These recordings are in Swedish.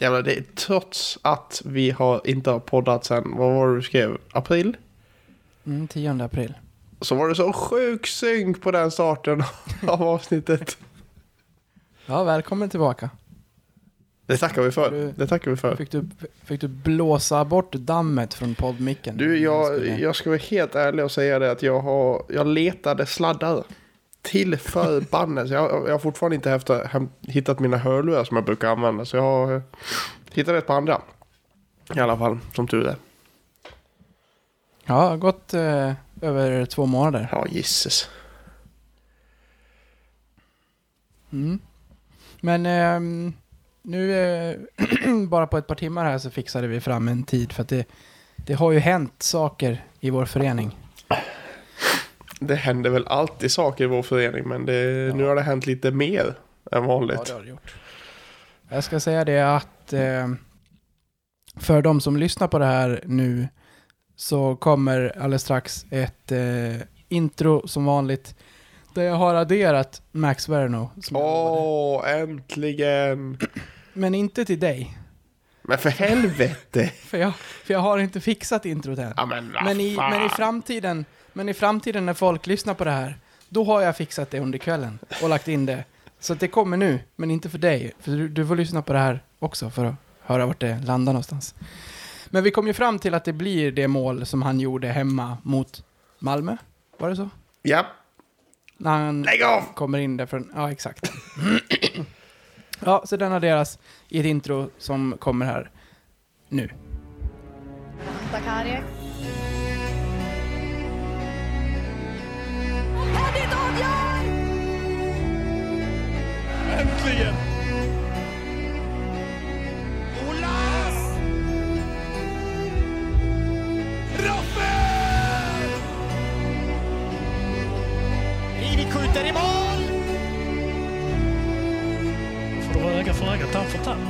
Jävlar, det är trots att vi har inte har poddat sen, vad var det du skrev? April? Mm, 10 april. Så var det så sjuk synk på den starten av avsnittet. Ja, välkommen tillbaka. Det tackar vi för. Du- Det tackar vi för. Fick du, fick du blåsa bort dammet från poddmicken? Du, jag, jag ska vara helt ärlig och säga det att jag, har, jag letade sladdar till förbannelse. Jag, jag har fortfarande inte hem, hittat mina hörlurar som jag brukar använda. Så jag har eh, hittat ett par andra. I alla fall, som tur är. Ja, det har gått eh, över två månader. Ja, gisses. Mm. Men ehm, nu, eh, bara på ett par timmar här så fixade vi fram en tid för att det, det har ju hänt saker i vår förening. Det händer väl alltid saker i vår förening, men det, Ja. nu har det hänt lite mer än vanligt. det har det gjort. Jag ska säga det att eh, för de som lyssnar på det här nu så kommer alldeles strax ett eh, intro som vanligt där jag har adderat Max Verno. Åh, äntligen! Men inte till dig. Men för helvete! För jag, för jag har inte fixat introt än. Ja, men, Men i, men, i framtiden, men i framtiden när folk lyssnar på det här, då har jag fixat det under kvällen och lagt in det. Så att det kommer nu, men inte för dig. För du, du får lyssna på det här också för att höra vart det landar någonstans. Men vi kom ju fram till att det blir det mål som han gjorde hemma mot Malmö. Var det så? Ja, När han lägg av! kommer in där från... Ja, exakt. ja, så den adderas i ett intro som kommer här nu. Sakari. Skjuter i mål! får det vara öga för öga, tand för tand.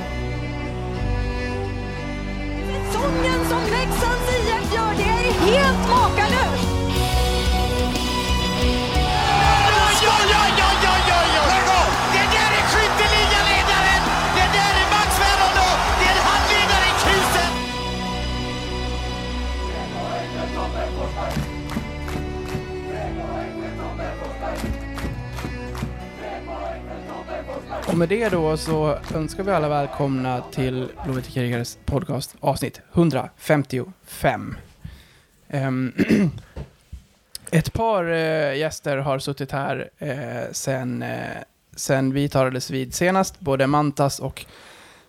Säsongen som Leksands IF gör, det är helt makalöst! Oj, oj, oj, oj, oj, Och med det då så önskar vi alla välkomna till Blåvitt Krigares podcast avsnitt 155. Ehm, ett par eh, gäster har suttit här eh, sen, eh, sen vi talades vid senast. Både Mantas och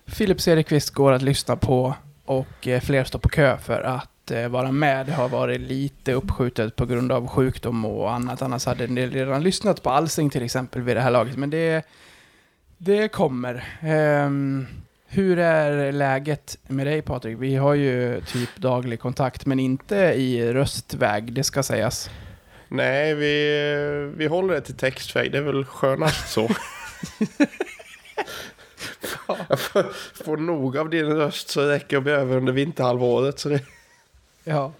Filip Cederqvist går att lyssna på och fler står på kö för att vara med. Det har varit lite uppskjutet på grund av sjukdom och annat. Annars hade ni redan lyssnat på Alsing till exempel vid det här laget. Men det, det kommer. Ehm, hur är läget med dig Patrik? Vi har ju typ daglig kontakt, men inte i röstväg, det ska sägas. Nej, vi, vi håller det till textväg. Det är väl skönast så. Jag får, får nog av din röst så räcker jag över under vinterhalvåret. Så det, Ja.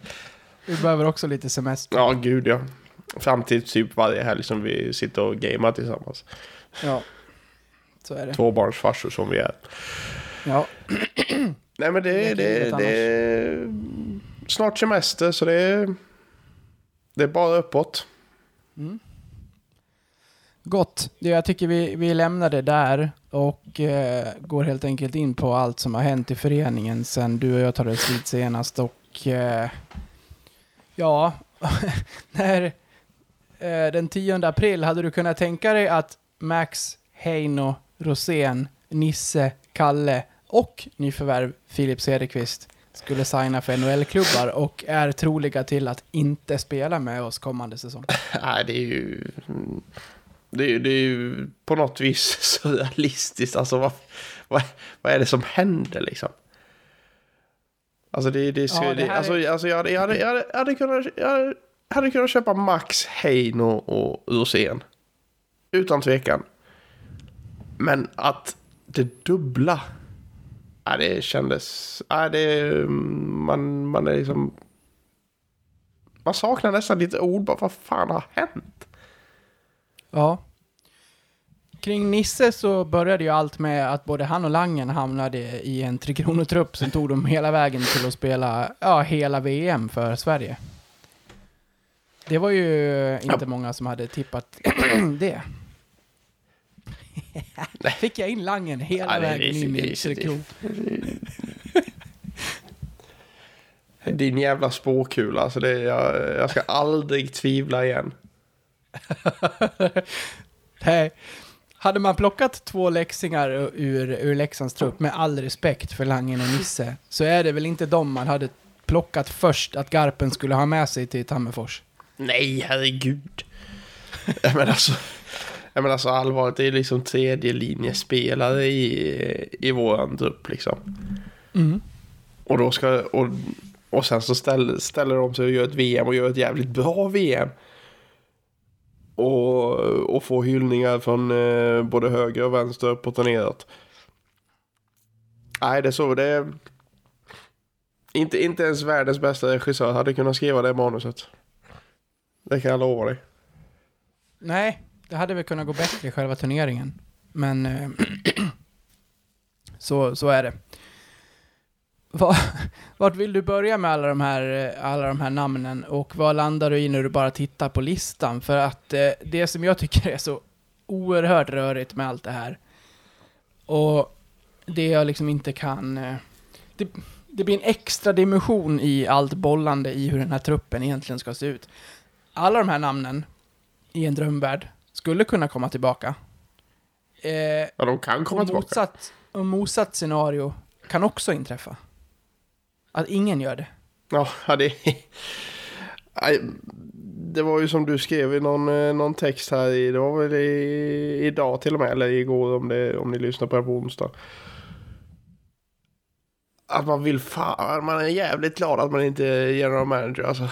Vi behöver också lite semester. ja, gud ja. Fram till typ varje helg som vi sitter och gamear tillsammans. Ja. Så är det. Tvåbarnsfarsor som vi är. Ja. Nej men det, Det är det, det, är snart semester så det är, det är bara uppåt. Gott. Det- Jag tycker vi, vi lämnar det där och eh, går helt enkelt in på allt som har hänt i föreningen sen du och jag talades vid senast. Och eh, ja, när, eh, den 10 april hade du kunnat tänka dig att Max, Heino, Rosén, Nisse, Kalle och nyförvärv Filip Cederqvist skulle signa för NHL-klubbar och är troliga till att inte spela med oss kommande säsong. Nej det är ju... Det är, det är ju på något vis surrealistiskt. Alltså vad, vad, vad är det som händer liksom? Alltså det, det, Ja, det det, alltså, är- alltså jag, hade, jag, hade, jag, hade, jag, hade kunnat, jag hade- hade kunnat köpa Max, Heino och Rosén. Utan tvekan. Men att det dubbla. Ja, det kändes... Ja, det, man, man är liksom... Man saknar nästan lite ord. Bara, vad fan har hänt? Ja. kring Nisse så började ju allt med att både han och Langen hamnade i en Tre Kronor-trupp som tog dem hela vägen till att spela ja, hela VM för Sverige. Det var ju inte många som hade tippat det. Fick jag in Langen hela Ja, det är vägen in i Kronor. Din jävla spåkula, alltså det, jag, jag ska aldrig tvivla igen. Nej. Hade man plockat två läxingar ur, ur Leksands trupp, med all respekt för Langen och Nisse, så är det väl inte dem man hade plockat först att Garpen skulle ha med sig till Tammerfors. Nej, herregud. Jag menar alltså, jag menar alltså allvarligt, det är liksom tredje linjespelare i, i våran trupp liksom. Mm. Och då ska, och, och sen så ställer, ställer de sig och gör ett VM och gör ett jävligt bra VM. Och, och får hyllningar från eh, både höger och vänster, uppåt och neråt. Nej, det är så. Det är, inte, inte ens världens bästa regissör hade kunnat skriva det manuset. Det kan jag lova dig. Nej, det hade väl kunnat gå bättre i själva turneringen. Men eh, så, så är det. Va, vart vill du börja med alla de, här, eh, alla de här namnen och vad landar du i när du bara tittar på listan? För att eh, det som jag tycker är så oerhört rörigt med allt det här och det jag liksom inte kan... eh, Det, det blir en extra dimension i allt bollande i hur den här truppen egentligen ska se ut. Alla de här namnen i en drömvärld skulle kunna komma tillbaka. Eh, Ja, de kan komma och tillbaka. motsatt, och motsatt scenario kan också inträffa. Att ingen gör det. Ja, det... Det var ju som du skrev i någon, eh, någon text här i, det var väl i, idag till och med, eller igår om, det, om ni lyssnar på det på onsdag. Att man vill fan, man är jävligt glad att man inte är general manager alltså.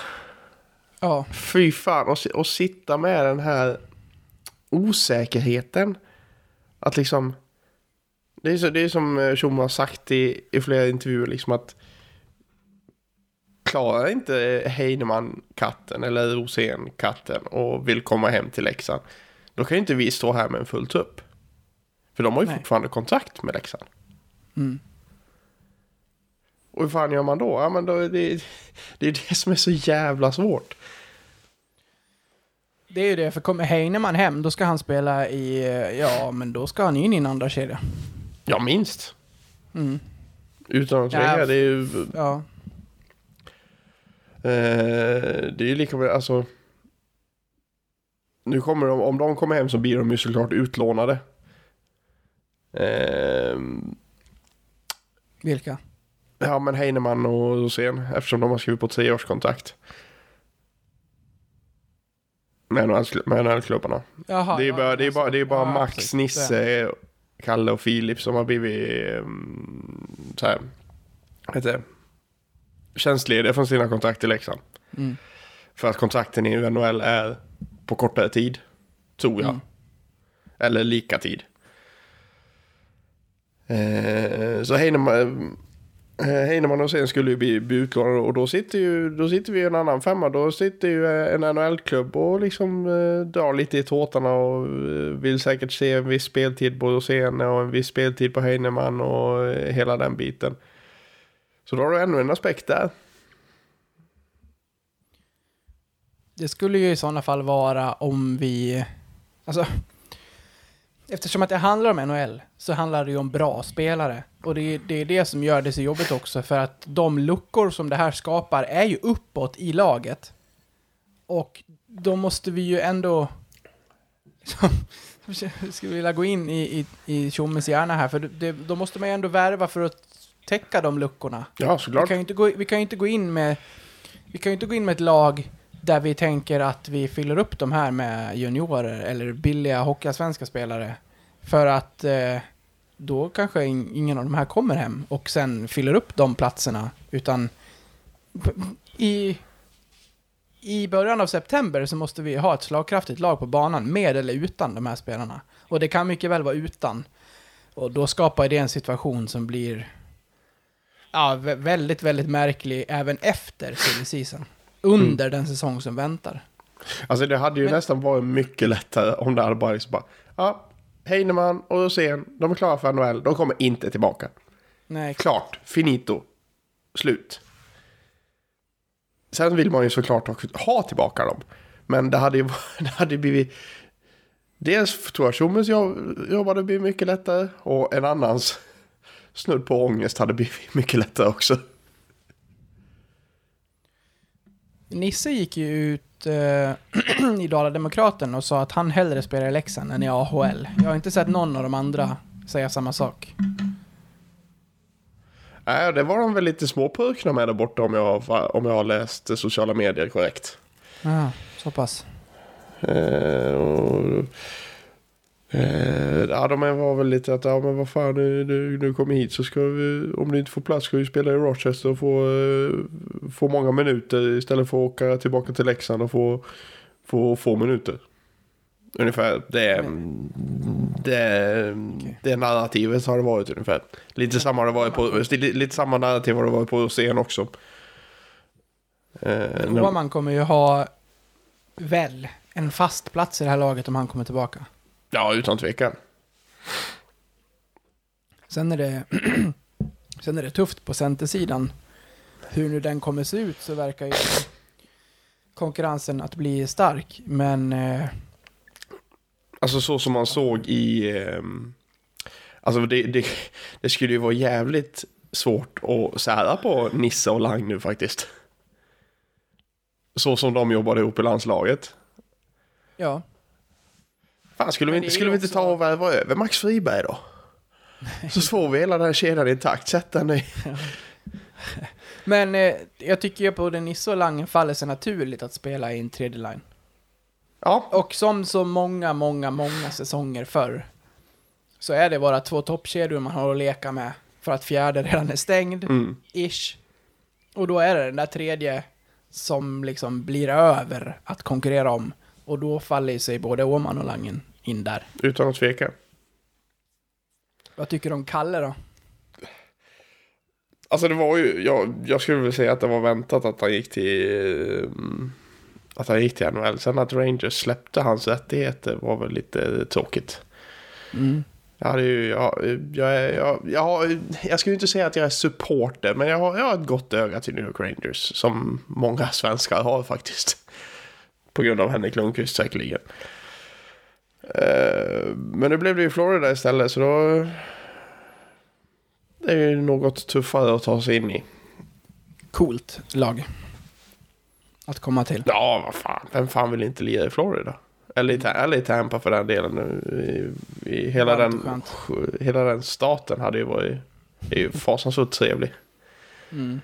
Ja, Fy fan, och, och sitta med den här osäkerheten. Att liksom... Det är, så, det är som eh, Tjomme har sagt i, i flera intervjuer, liksom att... Klarar inte Heinemann katten eller Rosén katten och vill komma hem till Leksand. Då kan ju inte vi stå här med en full trupp. För de har ju Nej. fortfarande kontakt med Leksand. mm. Och hur fan gör man då? Ja men då det, det är det som är så jävla svårt. Det är ju det. För kommer Heinemann hem, då ska han spela i... Ja, men då ska han in i en andra kedja. Ja minst. Mm. Utan att tveka. Ja, det är ju... Ja. Eh, det är ju lika med, alltså. Nu kommer de, om de kommer hem så blir de ju såklart utlånade. Eh, Vilka? ja men Heinemann och Rosén eftersom de har skrivit på treårskontrakt. Med NHL med NHL-klubbarna. Jaha, Det är ju ja, bara, det är bara, det är bara ja, Max, precis. Nisse, Kalle och Filip som har blivit um, så här, heter det? Tjänstlediga från sina kontrakt i Leksand. Mm. För att kontrakten i NHL är på kortare tid. Tror jag. Mm. Eller lika tid. Eh, så Heinemann, Eh, Heinemann och sen skulle ju bli, bli utlånade och då sitter, ju, då sitter vi i en annan femma. Då sitter ju eh, en NHL-klubb och liksom eh, drar lite i tårtarna och eh, vill säkert se en viss speltid på Rosén och en viss speltid på Heinemann och hela den biten. Så då har du ännu en aspekt där. Det skulle ju i sådana fall vara om vi... Alltså... Eftersom att det handlar om NHL så handlar det ju om bra spelare. Och det är, det är det som gör det så jobbigt också för att de luckor som det här skapar är ju uppåt i laget. Och då måste vi ju ändå... Jag skulle vilja gå in i, i, i Tjommes hjärna här för det, då måste man ju ändå värva för att täcka de luckorna. Ja, Vi såklart. kan ju inte gå, vi kan ju inte gå in med vi kan ju inte gå in med ett lag där vi tänker att vi fyller upp de här med juniorer eller billiga hockeyallsvenska spelare. För att eh, då kanske in, ingen av de här kommer hem och sen fyller upp de platserna. Utan i, i början av september så måste vi ha ett slagkraftigt lag på banan med eller utan de här spelarna. Och det kan mycket väl vara utan. Och då skapar det en situation som blir Ja, väldigt, väldigt märklig även efter silly season. Under den säsong som väntar. Alltså det hade ju Men- nästan varit mycket lättare om det hade bara liksom bara, ja, Heinemann och Rosén, de är klara för NHL. De kommer inte tillbaka. Nej, Klart, finito, slut. Sen vill man ju såklart ha, ha tillbaka dem. Men det hade ju det hade blivit... Dels tror jag Tjommes jobb, jobb hade blivit mycket lättare och en annans snudd på ångest hade blivit mycket lättare också. Nisse gick ju ut eh, i Dala-Demokraten och sa att han hellre spelar i Leksand än i AHL. Jag har inte sett någon av de andra säga samma sak. Nej, det var de väl lite småpurkna med där borta om jag, om jag har läst sociala medier korrekt. Ja, så pass. Eh, och, eh, ja, de var väl lite att, ja men vad fan, nu, nu, nu kommer hit så ska vi, om du inte får plats ska vi spela i Rochester och få, eh, få många minuter istället för att åka tillbaka till Leksand och få, få få minuter. Ungefär det, det, det narrativet har det varit ungefär. Lite samma det varit på, lite samma narrativ har det varit på scen också. Eh, Åman kommer ju ha, väl, en fast plats i det här laget om han kommer tillbaka. Ja, utan tvekan. Sen är det, sen är det tufft på centersidan. Hur nu den kommer se ut så verkar ju konkurrensen att bli stark. Men eh, Alltså så som man såg i... ehm, alltså det, det, det skulle ju vara jävligt svårt att sära på Nisse och Lang nu faktiskt. Så som de jobbade ihop i landslaget. ja, Fan, skulle vi, är skulle vi inte ta och värva över Max Friberg då? Så får vi hela den här kedjan intakt. Sätt den i... Men eh, jag tycker ju på den Nisse och Langen faller sig naturligt att spela i en tredje line. Ja, Och som så många, många, många säsonger förr så är det bara två toppkedjor man har att leka med för att fjärde redan är stängd, mm. ish. Och då är det den där tredje som liksom blir över att konkurrera om. Och då faller sig både Åman och Langen in där. utan att tveka. Vad tycker du om Kalle då? Alltså det var ju, jag, jag skulle väl säga att det var väntat att han gick till, att han gick till NHL. Sen att Rangers släppte hans rättigheter var väl lite tråkigt. Mm. Jag hade ju, jag, jag, jag, jag, jag skulle inte säga att jag är supporter, men jag har, jag har ett gott öga till New York Rangers. Som många svenskar har faktiskt. På grund av Henrik Lundqvist säkerligen. Eh, Men nu blev det ju Florida istället, så då... Det är ju något tuffare att ta sig in i. Coolt lag. Att komma till. Ja, vad fan. Vem fan vill inte lira i Florida? Eller i, eller i Tampa för den delen. I, i hela, den, hela den staten hade ju varit är ju fasansfullt trevlig. Mm.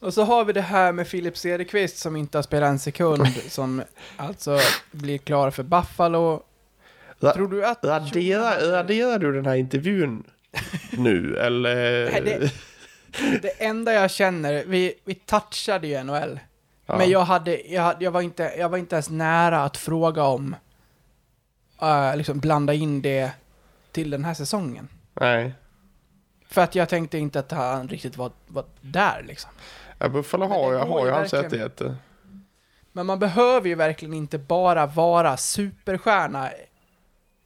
Och så har vi det här med Filip Cederqvist som inte har spelat en sekund, som alltså blir klar för Buffalo. Ra- Tror du att... Radera, raderar du den här intervjun nu? Eller? Nej, det- Det enda jag känner, vi, vi touchade ju NHL. Ja. Men jag, hade, jag, hade- jag, var inte, jag var inte ens nära att fråga om, uh, liksom blanda in det till den här säsongen. Nej. För att jag tänkte inte att han riktigt var, var där liksom. Ja, Buffalo har, ju- har ju hans rättigheter. Men man behöver ju verkligen inte bara vara superstjärna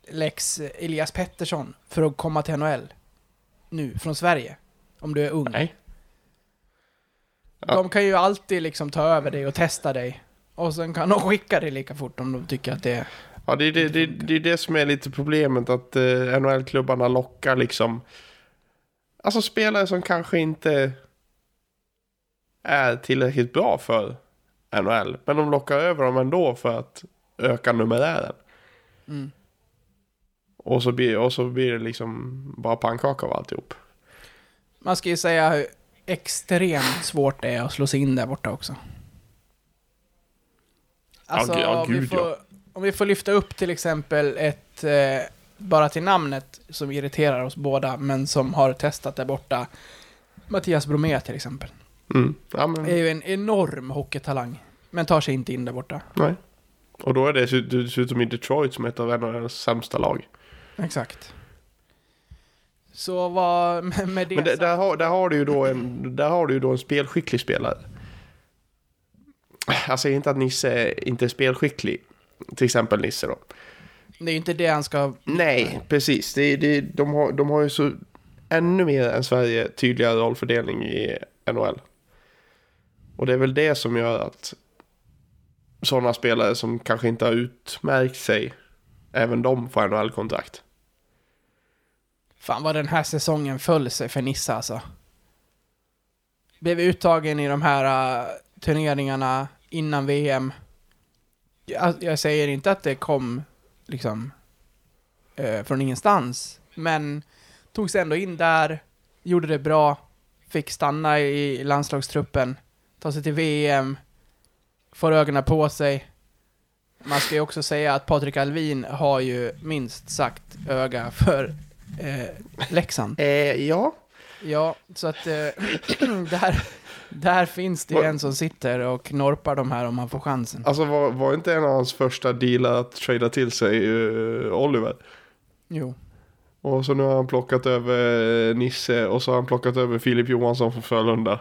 Lex Elias Pettersson för att komma till NHL. Nu, från Sverige. Om du är ung. Nej. Ja. De kan ju alltid liksom ta över dig och testa dig. Och sen kan de skicka dig lika fort om de tycker att det är... Ja, det är det, det, det, är det som är lite problemet. Att eh, NHL-klubbarna lockar liksom... Alltså spelare som kanske inte är tillräckligt bra för NHL. Men de lockar över dem ändå för att öka numerären. Mm. Och så blir, och så blir det liksom bara pannkaka av alltihop. Man ska ju säga hur extremt svårt det är att slå sig in där borta också. Alltså, Ja, ja, om, vi får, om vi får lyfta upp till exempel ett, eh, bara till namnet, som irriterar oss båda, men som har testat där borta. Mattias Bromé till exempel. Mm. Ja, men, Är ju en enorm hockeytalang. Men tar sig inte in där borta. nej. Och då är det dessutom- i Detroit som är ett av NHLs sämsta lag. Exakt. Så vad med, det Men där, sagt- där, har, där, har du ju då en, där har du ju då en spelskicklig spelare. Jag säger inte att Nisse inte är spelskicklig. Till exempel Nisse då. Det är ju inte det han ska... Nej, precis. Det, det, de, har, de har ju så ännu mer än Sverige tydligare rollfördelning i NHL. Och det är väl det som gör att sådana spelare som kanske inte har utmärkt sig, även de får NHL-kontrakt. Fan vad den här säsongen föll sig för Nissa alltså. Blev uttagen i de här uh, turneringarna innan VM. Jag, jag säger inte att det kom liksom uh, från ingenstans, men togs ändå in där, gjorde det bra, fick stanna i landslagstruppen, ta sig till VM, får ögonen på sig. Man ska ju också säga att Patrik Alvin har ju minst sagt öga för eh, Leksand. Eh, ja, Ja, så att eh, där, där finns det ju en som sitter och norpar de här om man får chansen. alltså var, var inte en av hans första dealar att trada till sig eh, Oliver? Jo. Och så nu har han plockat över Nisse och så har han plockat över Filip Johansson från Frölunda.